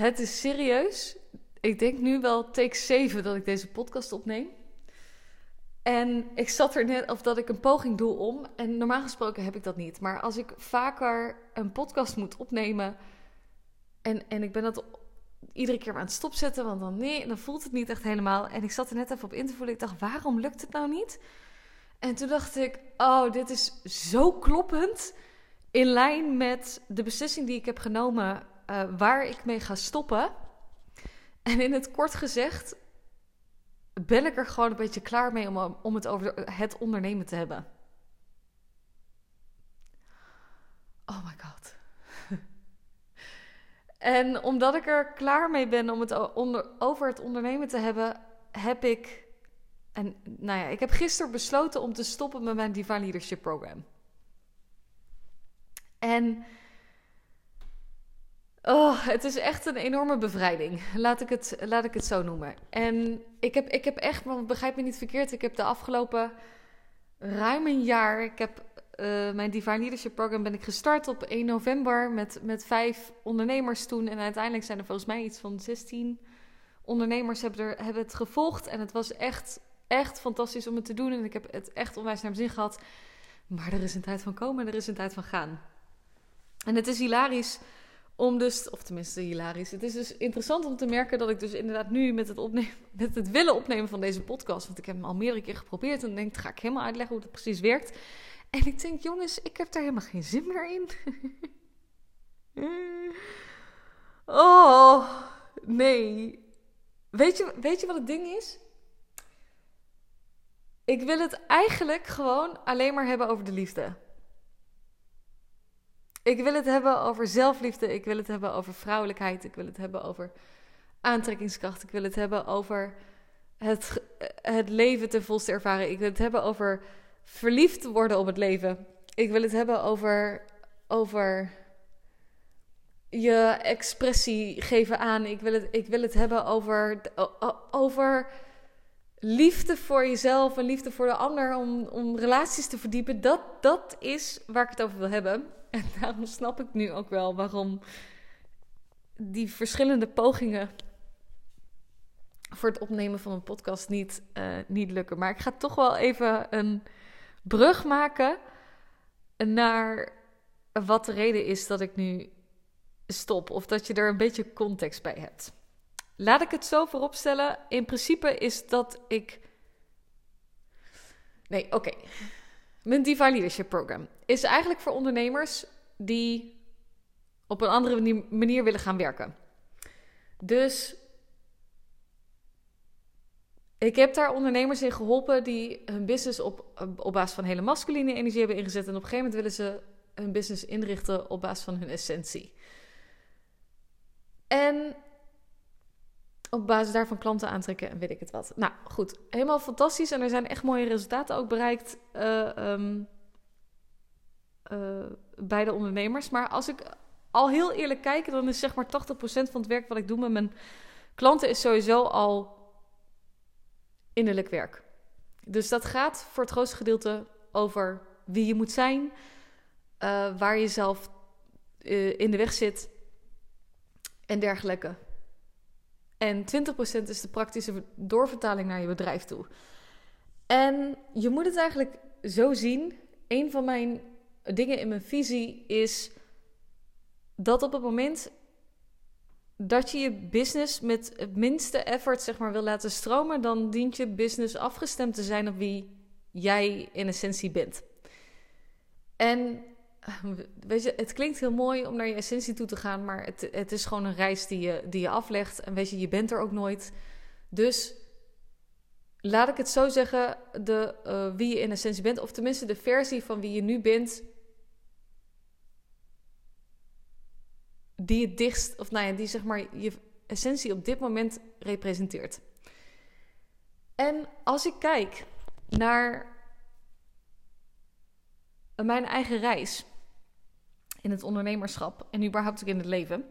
Het is serieus. Ik denk nu wel take 7 dat ik deze podcast opneem. En ik zat er net, of dat ik een poging doe om. En normaal gesproken heb ik dat niet. Maar als ik vaker een podcast moet opnemen. En, en ik ben dat iedere keer aan het stopzetten. Want dan nee, dan voelt het niet echt helemaal. En ik zat er net even op in te voelen. Ik dacht, waarom lukt het nou niet? En toen dacht ik, oh, dit is zo kloppend. In lijn met de beslissing die ik heb genomen. Uh, waar ik mee ga stoppen. En in het kort gezegd ben ik er gewoon een beetje klaar mee om, om het over het ondernemen te hebben. Oh my god. en omdat ik er klaar mee ben om het over het ondernemen te hebben, heb ik. En nou ja, ik heb gisteren besloten om te stoppen met mijn Divine Leadership Program. En Oh, het is echt een enorme bevrijding. Laat ik het, laat ik het zo noemen. En ik heb, ik heb echt, maar begrijp me niet verkeerd, ik heb de afgelopen ruim een jaar, ik heb uh, mijn Divine Leadership Program ben ik gestart op 1 november met, met vijf ondernemers toen. En uiteindelijk zijn er volgens mij iets van 16 ondernemers hebben, er, hebben het gevolgd. En het was echt, echt fantastisch om het te doen. En ik heb het echt onwijs naar mijn zin gehad. Maar er is een tijd van komen en er is een tijd van gaan. En het is hilarisch om dus, of tenminste hilarisch. Het is dus interessant om te merken dat ik dus inderdaad nu met het, opnemen, met het willen opnemen van deze podcast, want ik heb hem al meerdere keer geprobeerd en denk, ga ik helemaal uitleggen hoe het precies werkt. En ik denk, jongens, ik heb daar helemaal geen zin meer in. oh, nee. Weet je, weet je wat het ding is? Ik wil het eigenlijk gewoon alleen maar hebben over de liefde. Ik wil het hebben over zelfliefde. Ik wil het hebben over vrouwelijkheid. Ik wil het hebben over aantrekkingskracht. Ik wil het hebben over het, het leven ten volste ervaren. Ik wil het hebben over verliefd worden op het leven. Ik wil het hebben over, over je expressie geven aan. Ik wil het, ik wil het hebben over, over liefde voor jezelf en liefde voor de ander. Om, om relaties te verdiepen. Dat, dat is waar ik het over wil hebben. En daarom snap ik nu ook wel waarom die verschillende pogingen voor het opnemen van een podcast niet, uh, niet lukken. Maar ik ga toch wel even een brug maken naar wat de reden is dat ik nu stop. Of dat je er een beetje context bij hebt. Laat ik het zo vooropstellen. In principe is dat ik. Nee, oké. Mijn Divine Leadership Program is eigenlijk voor ondernemers die op een andere manier willen gaan werken. Dus ik heb daar ondernemers in geholpen die hun business op, op basis van hele masculine energie hebben ingezet. En op een gegeven moment willen ze hun business inrichten op basis van hun essentie. En op basis daarvan klanten aantrekken en weet ik het wat. Nou goed, helemaal fantastisch. En er zijn echt mooie resultaten ook bereikt uh, um, uh, bij de ondernemers. Maar als ik al heel eerlijk kijk, dan is zeg maar 80% van het werk wat ik doe met mijn klanten is sowieso al innerlijk werk. Dus dat gaat voor het grootste gedeelte over wie je moet zijn, uh, waar je zelf in de weg zit en dergelijke. En 20% is de praktische doorvertaling naar je bedrijf toe. En je moet het eigenlijk zo zien. Een van mijn dingen in mijn visie is dat op het moment dat je je business met het minste effort zeg maar, wil laten stromen, dan dient je business afgestemd te zijn op wie jij in essentie bent. En weet je, het klinkt heel mooi om naar je essentie toe te gaan, maar het, het is gewoon een reis die je, die je aflegt. En weet je, je bent er ook nooit. Dus laat ik het zo zeggen, de, uh, wie je in essentie bent, of tenminste de versie van wie je nu bent, die het dichtst, of nou ja, die zeg maar je essentie op dit moment representeert. En als ik kijk naar mijn eigen reis, in het ondernemerschap en überhaupt in het leven,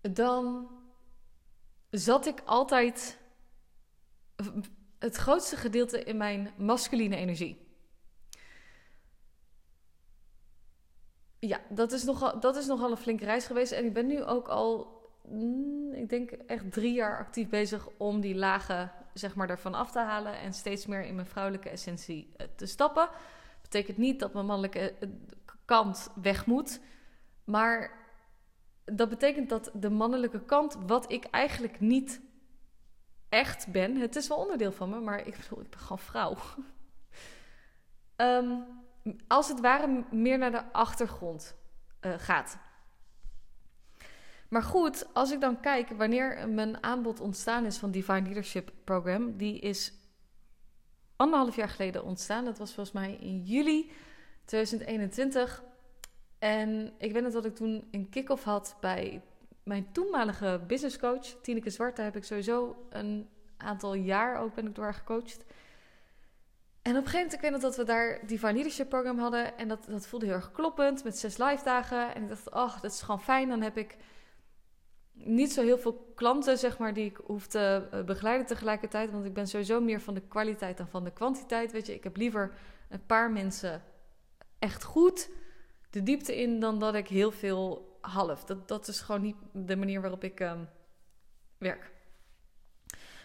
dan zat ik altijd het grootste gedeelte in mijn masculine energie. Ja, dat is, nogal, dat is nogal een flinke reis geweest. En ik ben nu ook al mm, ik denk echt drie jaar actief bezig om die lagen zeg maar ervan af te halen en steeds meer in mijn vrouwelijke essentie eh, te stappen. Betekent niet dat mijn mannelijke eh, kant weg moet, maar dat betekent dat de mannelijke kant, wat ik eigenlijk niet echt ben, het is wel onderdeel van me, maar ik bedoel, ik ben gewoon vrouw. Ehm, als het ware meer naar de achtergrond uh, gaat. Maar goed, als ik dan kijk wanneer mijn aanbod ontstaan is van Divine Leadership Program, die is anderhalf jaar geleden ontstaan. Dat was volgens mij in juli 2021. En ik weet nog dat ik toen een kick-off had bij mijn toenmalige businesscoach, Tineke Zwart. Daar heb ik sowieso een aantal jaar ook ben ik door haar gecoacht. En op een gegeven moment, ik weet nog dat we daar Divine Leadership Program hadden. En dat, dat voelde heel erg kloppend met zes live dagen. En ik dacht, ach, dat is gewoon fijn. Dan heb ik niet zo heel veel klanten, zeg maar, die ik hoef te eh, begeleiden tegelijkertijd. Want ik ben sowieso meer van de kwaliteit dan van de kwantiteit. Weet je, ik heb liever een paar mensen echt goed de diepte in dan dat ik heel veel half. Dat, dat is gewoon niet de manier waarop ik um, werk.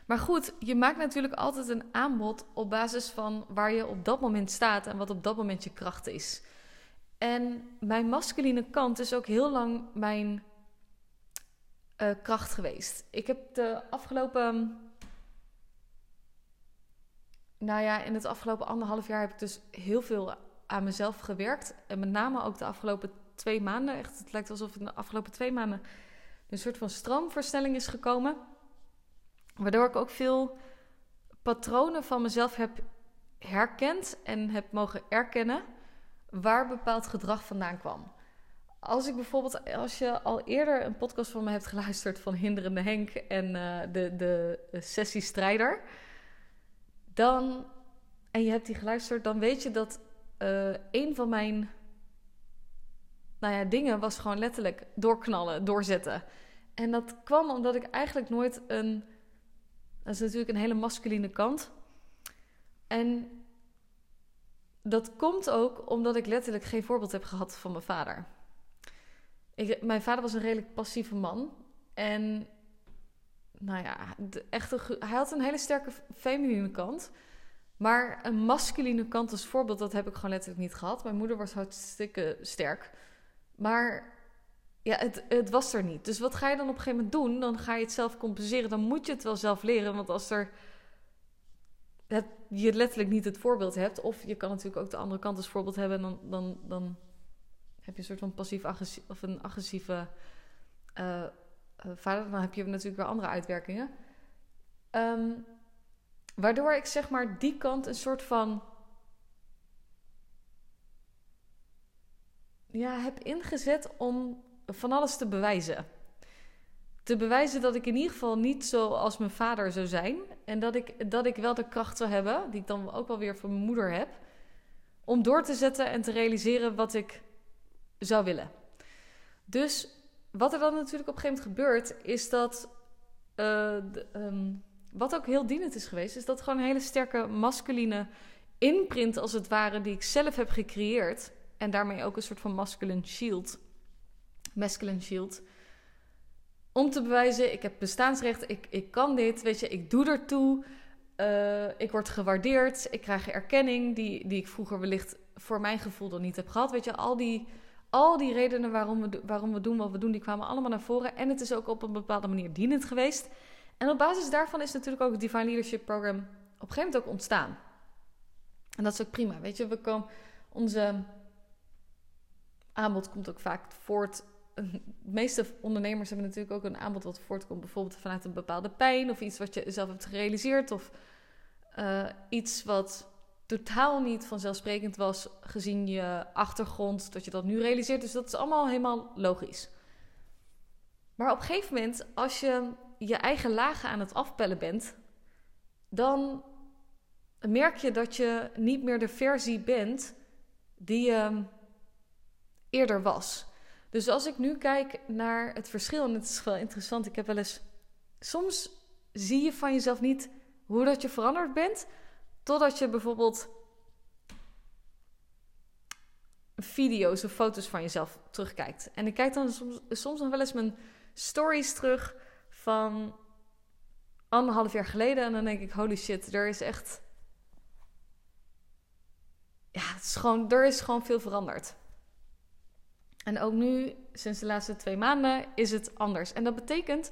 Maar goed, je maakt natuurlijk altijd een aanbod op basis van waar je op dat moment staat en wat op dat moment je kracht is. En mijn masculine kant is ook heel lang mijn uh, kracht geweest. Ik heb de afgelopen. Nou ja, in het afgelopen anderhalf jaar heb ik dus heel veel aan mezelf gewerkt. En met name ook de afgelopen twee maanden. Echt, het lijkt alsof in de afgelopen twee maanden een soort van stroomversnelling is gekomen. Waardoor ik ook veel patronen van mezelf heb herkend en heb mogen erkennen waar bepaald gedrag vandaan kwam. Als ik bijvoorbeeld, als je al eerder een podcast van me hebt geluisterd van Hinderende Henk en uh, de, de sessie Strijder, dan, en je hebt die geluisterd, dan weet je dat uh, een van mijn nou ja, dingen was gewoon letterlijk doorknallen, doorzetten. En dat kwam omdat ik eigenlijk nooit een. Dat is natuurlijk een hele masculine kant. En dat komt ook omdat ik letterlijk geen voorbeeld heb gehad van mijn vader. Ik, mijn vader was een redelijk passieve man. En nou ja, de echte, hij had een hele sterke feminine kant. Maar een masculine kant als voorbeeld, dat heb ik gewoon letterlijk niet gehad. Mijn moeder was hartstikke sterk. Maar ja, het, het was er niet. Dus wat ga je dan op een gegeven moment doen? Dan ga je het zelf compenseren. Dan moet je het wel zelf leren. Want als er je letterlijk niet het voorbeeld hebt, of je kan natuurlijk ook de andere kant als voorbeeld hebben, dan, dan, dan heb je een soort van passief-agressief of een agressieve uh, vader. Dan heb je natuurlijk weer andere uitwerkingen. Um, waardoor ik zeg maar die kant een soort van ja, heb ingezet om van alles te bewijzen. Te bewijzen dat ik in ieder geval niet zoals mijn vader zou zijn. En dat ik, dat ik wel de kracht zou hebben, die ik dan ook wel weer van mijn moeder heb. Om door te zetten en te realiseren wat ik zou willen. Dus wat er dan natuurlijk op een gegeven moment gebeurt, is dat. Uh, wat ook heel dienend is geweest, is dat gewoon een hele sterke masculine imprint, als het ware, die ik zelf heb gecreëerd en daarmee ook een soort van masculine shield. Masculine shield. Om te bewijzen, ik heb bestaansrecht, ik, ik kan dit, weet je, ik doe ertoe. Uh, ik word gewaardeerd, ik krijg erkenning die, die ik vroeger wellicht voor mijn gevoel dan niet heb gehad. Weet je, al die, al die redenen waarom we, waarom we doen wat we doen, die kwamen allemaal naar voren. En het is ook op een bepaalde manier dienend geweest. En op basis daarvan is natuurlijk ook het Divine Leadership Program op een gegeven moment ook ontstaan. En dat is ook prima. Weet je, we komen, onze aanbod komt ook vaak voort. De meeste ondernemers hebben natuurlijk ook een aanbod wat voortkomt, bijvoorbeeld vanuit een bepaalde pijn of iets wat je zelf hebt gerealiseerd of uh, iets wat totaal niet vanzelfsprekend was gezien je achtergrond, dat je dat nu realiseert. Dus dat is allemaal helemaal logisch. Maar op een gegeven moment, als je je eigen lagen aan het afpellen bent, dan merk je dat je niet meer de versie bent die je eerder was. Dus als ik nu kijk naar het verschil, en het is wel interessant, ik heb wel eens. Soms zie je van jezelf niet hoe dat je veranderd bent, totdat je bijvoorbeeld video's of foto's van jezelf terugkijkt. En ik kijk dan soms, soms nog wel eens mijn stories terug van anderhalf jaar geleden. En dan denk ik, holy shit, er is echt... Ja, het is gewoon, er is gewoon veel veranderd. En ook nu, sinds de laatste twee maanden, is het anders. En dat betekent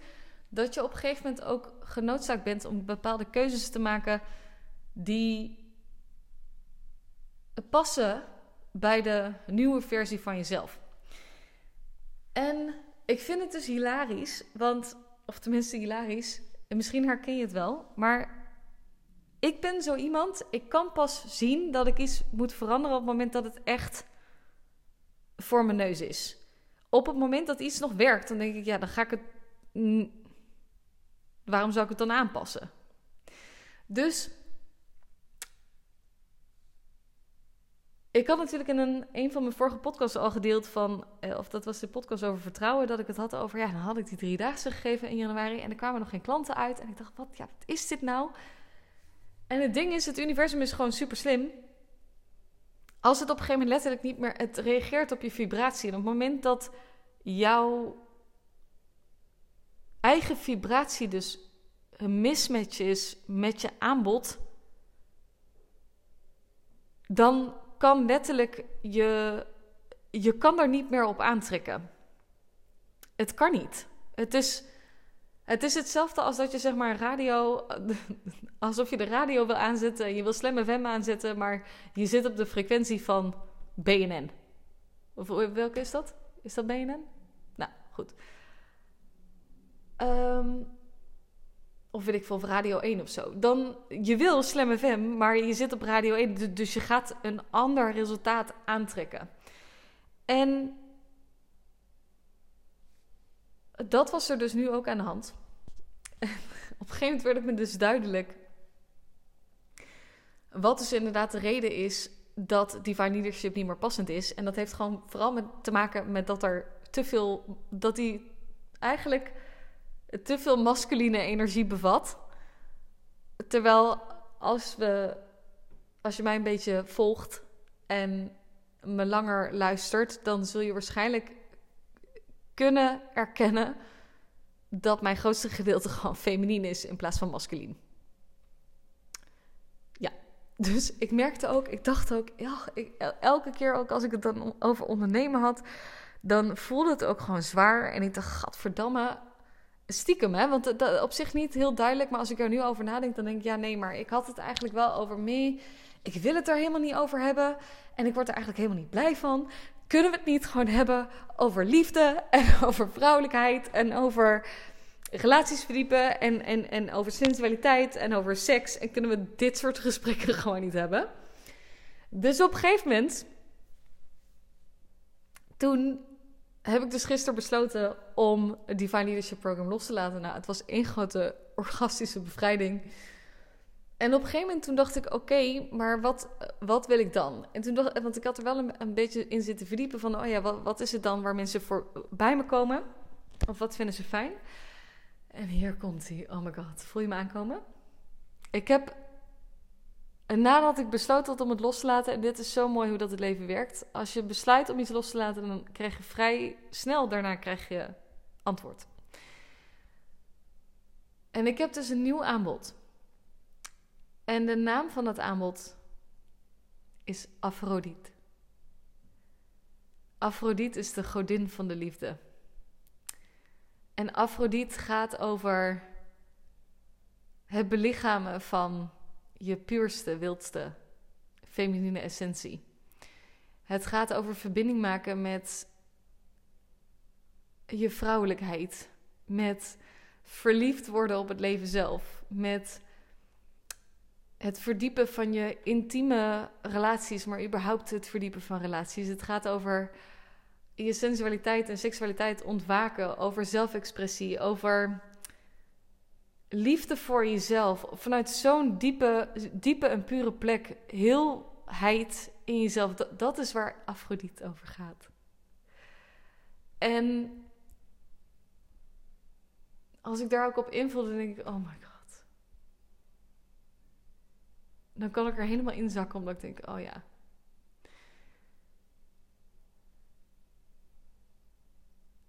dat je op een gegeven moment ook genoodzaakt bent om bepaalde keuzes te maken die passen bij de nieuwe versie van jezelf. En ik vind het dus hilarisch, want, of tenminste hilarisch, en misschien herken je het wel, maar ik ben zo iemand, ik kan pas zien dat ik iets moet veranderen op het moment dat het echt voor mijn neus is. Op het moment dat iets nog werkt, dan denk ik, ja, dan ga ik het. Waarom zou ik het dan aanpassen? Dus Ik had natuurlijk in een, een van mijn vorige podcasts al gedeeld van, eh, of dat was de podcast over vertrouwen, dat ik het had over, ja, dan had ik die driedaagse gegeven in januari en er kwamen nog geen klanten uit. En ik dacht, wat, ja, wat is dit nou? En het ding is, het universum is gewoon super slim. Als het op een gegeven moment letterlijk niet meer, het reageert op je vibratie. En op het moment dat jouw eigen vibratie dus een mismatch is met je aanbod, dan kan letterlijk je, je kan er niet meer op aantrekken. Het kan niet. Het is, het is hetzelfde als dat je zeg maar radio, alsof je de radio wil aanzetten en je wil Slam FM aanzetten, maar je zit op de frequentie van BNN. Of welke is dat? Is dat BNN? Nou, goed. Um, of weet ik veel, Radio 1 of zo. Dan, je wil Slam FM, maar je zit op Radio 1, dus je gaat een ander resultaat aantrekken. En dat was er dus nu ook aan de hand. op een gegeven moment werd het me dus duidelijk wat dus inderdaad de reden is dat divine leadership niet meer passend is. En dat heeft gewoon vooral te maken met dat er te veel, dat die eigenlijk te veel masculine energie bevat. Terwijl als, we, als je mij een beetje volgt en me langer luistert, dan zul je waarschijnlijk kunnen erkennen dat mijn grootste gedeelte gewoon feminien is in plaats van masculien. Ja, dus ik merkte ook, ik dacht ook, elke keer ook als ik het dan over ondernemen had, dan voelde het ook gewoon zwaar. En ik dacht, gadverdamme, Stiekem, hè? Want dat, op zich niet heel duidelijk. Maar als ik er nu over nadenk, dan denk ik... Ja, nee, maar ik had het eigenlijk wel over me. Ik wil het er helemaal niet over hebben. En ik word er eigenlijk helemaal niet blij van. Kunnen we het niet gewoon hebben over liefde en over vrouwelijkheid en over relaties verdiepen en, en, en over sensualiteit en over seks? En kunnen we dit soort gesprekken gewoon niet hebben? Dus op een gegeven moment, toen heb ik dus gisteren besloten om het Divine Leadership Program los te laten. Nou, het was één grote orgastische bevrijding. En op een gegeven moment toen dacht ik, oké, maar wat, wat wil ik dan? En toen dacht want ik had er wel een, beetje in zitten verdiepen van, oh ja, wat, wat is het dan waar mensen voor bij me komen? Of wat vinden ze fijn? En hier komt hij. Oh my god, voel je me aankomen? Ik heb en nadat ik besloten had om het los te laten, en dit is zo mooi hoe dat het leven werkt. Als je besluit om iets los te laten, dan krijg je vrij snel daarna krijg je antwoord. En ik heb dus een nieuw aanbod. En de naam van dat aanbod is Afrodite. Afrodite is de godin van de liefde. En Afrodite gaat over het belichamen van je puurste, wildste feminine essentie. Het gaat over verbinding maken met je vrouwelijkheid, met verliefd worden op het leven zelf, met het verdiepen van je intieme relaties, maar überhaupt het verdiepen van relaties. Het gaat over je sensualiteit en seksualiteit ontwaken, over zelfexpressie, over liefde voor jezelf, vanuit zo'n diepe, diepe en pure plek, heelheid in jezelf, dat, dat is waar Afrodite over gaat. En als ik daar ook op invul, dan denk ik, oh my god. Dan kan ik er helemaal in zakken, omdat ik denk, oh ja.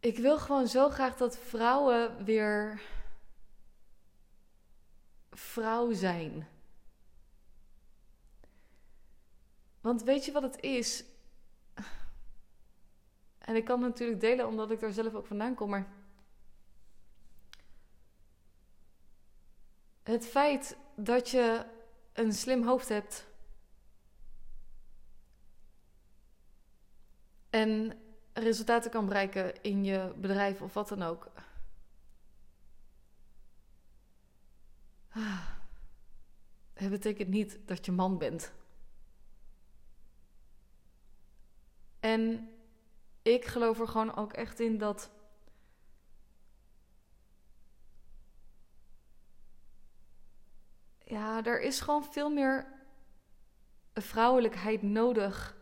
ik wil gewoon zo graag dat vrouwen weer vrouw zijn. Want weet je wat het is? En ik kan het natuurlijk delen omdat ik daar zelf ook vandaan kom, maar het feit dat je een slim hoofd hebt en resultaten kan bereiken in je bedrijf of wat dan ook. Het betekent niet dat je man bent. En ik geloof er gewoon ook echt in dat. Ja, er is gewoon veel meer vrouwelijkheid nodig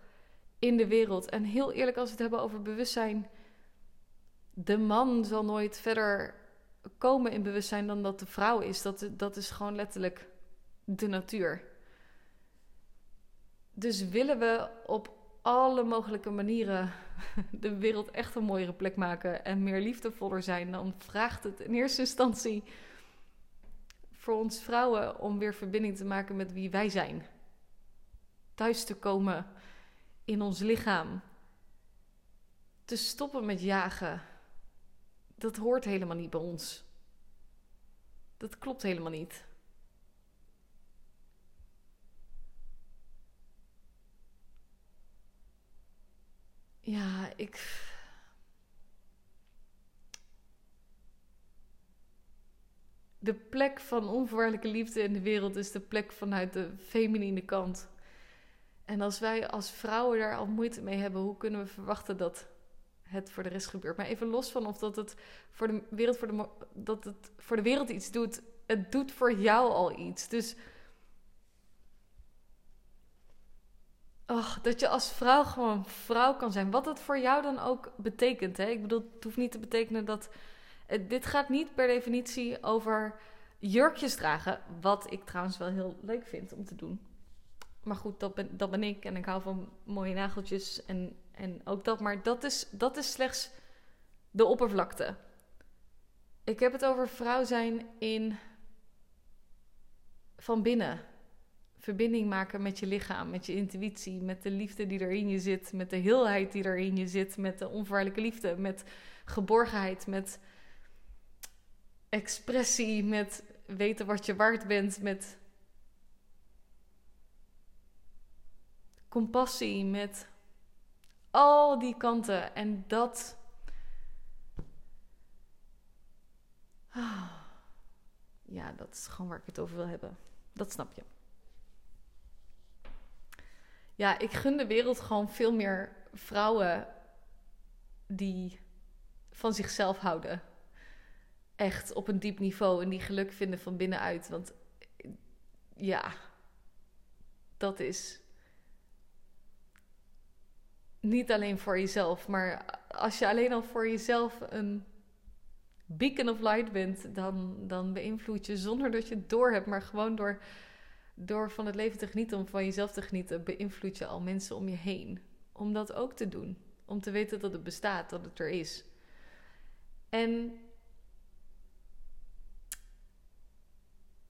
in de wereld. En heel eerlijk, als we het hebben over bewustzijn. De man zal nooit verder komen in bewustzijn dan dat de vrouw is. Dat, dat is gewoon letterlijk de natuur. Dus willen we op alle mogelijke manieren de wereld echt een mooiere plek maken en meer liefdevoller zijn, dan vraagt het in eerste instantie voor ons vrouwen om weer verbinding te maken met wie wij zijn. Thuis te komen in ons lichaam. Te stoppen met jagen. Dat hoort helemaal niet bij ons. Dat klopt helemaal niet. Ja, ik. De plek van onvoorwaardelijke liefde in de wereld is de plek vanuit de feminine kant. En als wij als vrouwen daar al moeite mee hebben, hoe kunnen we verwachten dat het voor de rest gebeurt? Maar even los van of dat het voor de wereld, voor de, dat het voor de wereld iets doet, het doet voor jou al iets. Dus oh, dat je als vrouw gewoon vrouw kan zijn. Wat het voor jou dan ook betekent. Hè? Ik bedoel, het hoeft niet te betekenen dat. dit gaat niet per definitie over jurkjes dragen. Wat ik trouwens wel heel leuk vind om te doen. Maar goed, dat ben, dat ben ik. En ik hou van mooie nageltjes en, en ook dat. Maar dat is, dat is slechts de oppervlakte. Ik heb het over vrouw zijn in. van binnen. Verbinding maken met je lichaam, met je intuïtie, met de liefde die er in je zit, met de heelheid die er in je zit, met de onvoorwaardelijke liefde, met geborgenheid, met expressie, met weten wat je waard bent, met compassie, met die kanten. En dat. Ah, ja, dat is gewoon waar ik het over wil hebben. Dat snap je. Ja, ik gun de wereld gewoon veel meer vrouwen die van zichzelf houden. Echt op een diep niveau en die geluk vinden van binnenuit. Want ja, dat is niet alleen voor jezelf, maar als je alleen al voor jezelf een beacon of light bent, dan, dan beïnvloed je zonder dat je het door hebt, maar gewoon door, door van het leven te genieten, om van jezelf te genieten, beïnvloed je al mensen om je heen. Om dat ook te doen. Om te weten dat het bestaat, dat het er is. En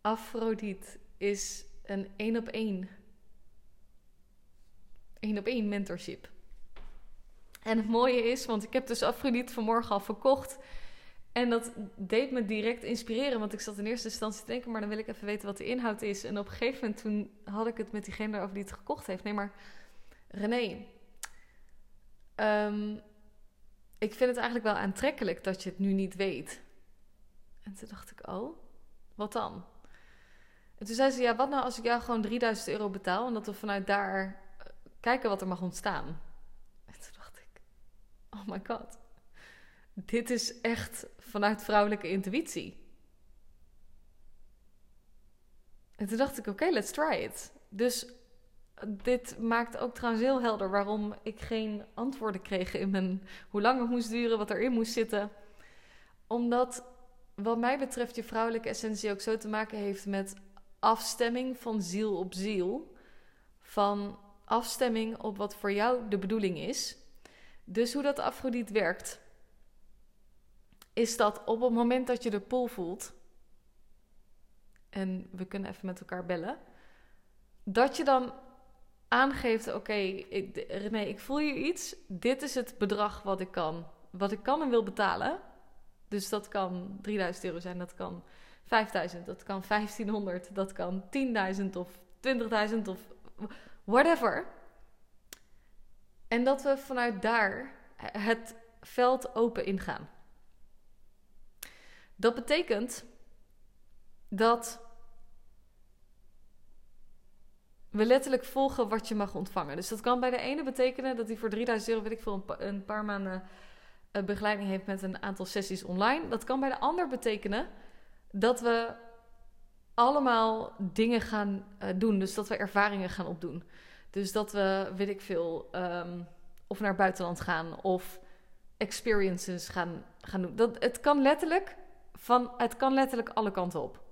Afrodite is een één op één. één op één mentorship. En het mooie is, want ik heb dus Afrodite vanmorgen al verkocht. En dat deed me direct inspireren, want ik zat in eerste instantie te denken, maar dan wil ik even weten wat de inhoud is. En op een gegeven moment toen had ik het met diegene over die het gekocht heeft. Nee, maar René, um, ik vind het eigenlijk wel aantrekkelijk dat je het nu niet weet. En toen dacht ik, oh, wat dan? En toen zei ze, ja, wat nou als ik jou gewoon 3000 euro betaal en dat we vanuit daar eh, kijken wat er mag ontstaan? Oh my god, dit is echt vanuit vrouwelijke intuïtie. En toen dacht ik, oké, let's try it. Dus dit maakt ook trouwens heel helder waarom ik geen antwoorden kreeg in mijn hoe lang het moest duren, wat erin moest zitten. Omdat, wat mij betreft, je vrouwelijke essentie ook zo te maken heeft met afstemming van ziel op ziel. Van afstemming op wat voor jou de bedoeling is. Dus hoe dat Afrodite werkt. is dat op het moment dat je de pool voelt, en we kunnen even met elkaar bellen, dat je dan aangeeft: Oké, ik, René, ik voel hier iets. Dit is het bedrag wat ik kan, wat ik kan en wil betalen. Dus dat kan 3000 euro zijn, dat kan 5000, dat kan 1500, dat kan 10.000 of 20.000 of whatever. En dat we vanuit daar het veld open ingaan. Dat betekent dat we letterlijk volgen wat je mag ontvangen. Dus dat kan bij de ene betekenen dat hij voor 3000 euro, weet ik veel, een paar maanden eh, begeleiding heeft met een aantal sessies online. Dat kan bij de ander betekenen dat we allemaal dingen gaan uh, doen. Dus dat we ervaringen gaan opdoen. Dus dat we, weet ik veel, um, of naar buitenland gaan of experiences gaan, gaan doen. Dat, het, kan letterlijk van, het kan letterlijk alle kanten op.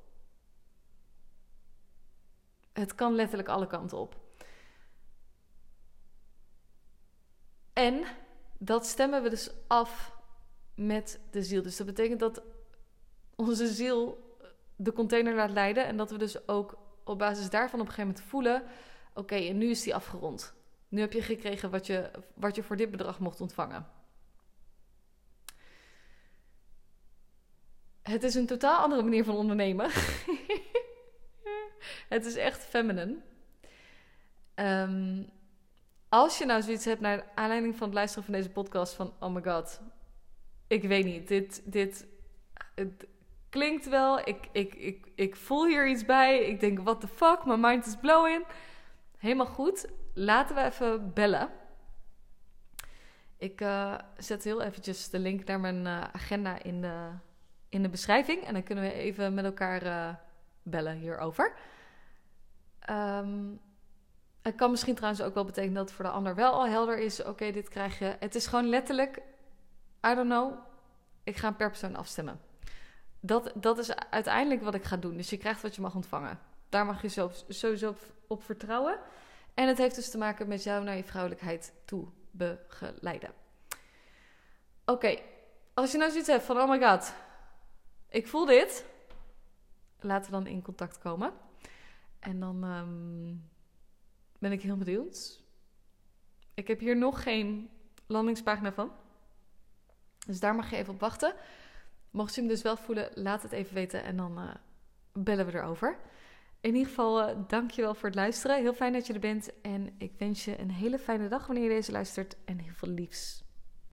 Het kan letterlijk alle kanten op. En dat stemmen we dus af met de ziel. Dus dat betekent dat onze ziel de container laat leiden. En dat we dus ook op basis daarvan op een gegeven moment voelen: oké, en nu is die afgerond. Nu heb je gekregen wat je, wat je voor dit bedrag mocht ontvangen. Het is een totaal andere manier van ondernemen. het is echt feminine. Ehm, als je nou zoiets hebt naar aanleiding van het luisteren van deze podcast van oh my god, ik weet niet, dit, dit het klinkt wel, ik, ik, ik, ik voel hier iets bij, ik denk what the fuck, my mind is blowing. Helemaal goed, laten we even bellen. Ik uh, zet heel eventjes de link naar mijn uh, agenda in de, in de beschrijving en dan kunnen we even met elkaar uh, bellen hierover. Um, het kan misschien trouwens ook wel betekenen dat het voor de ander wel al helder is. Oké, dit krijg je. Het is gewoon letterlijk, I don't know, ik ga per persoon afstemmen. Dat, dat is uiteindelijk wat ik ga doen. Dus je krijgt wat je mag ontvangen. Daar mag je sowieso op, vertrouwen. En het heeft dus te maken met jou naar je vrouwelijkheid toe begeleiden. Oké, als je nou zoiets hebt van, oh my god, ik voel dit. Laten we dan in contact komen. En dan um, ben ik heel benieuwd. Ik heb hier nog geen landingspagina van. Dus daar mag je even op wachten. Mocht je hem dus wel voelen, laat het even weten en dan uh, bellen we erover. In ieder geval, uh, dankjewel voor het luisteren. Heel fijn dat je er bent. En ik wens je een hele fijne dag wanneer je deze luistert. En heel veel liefs.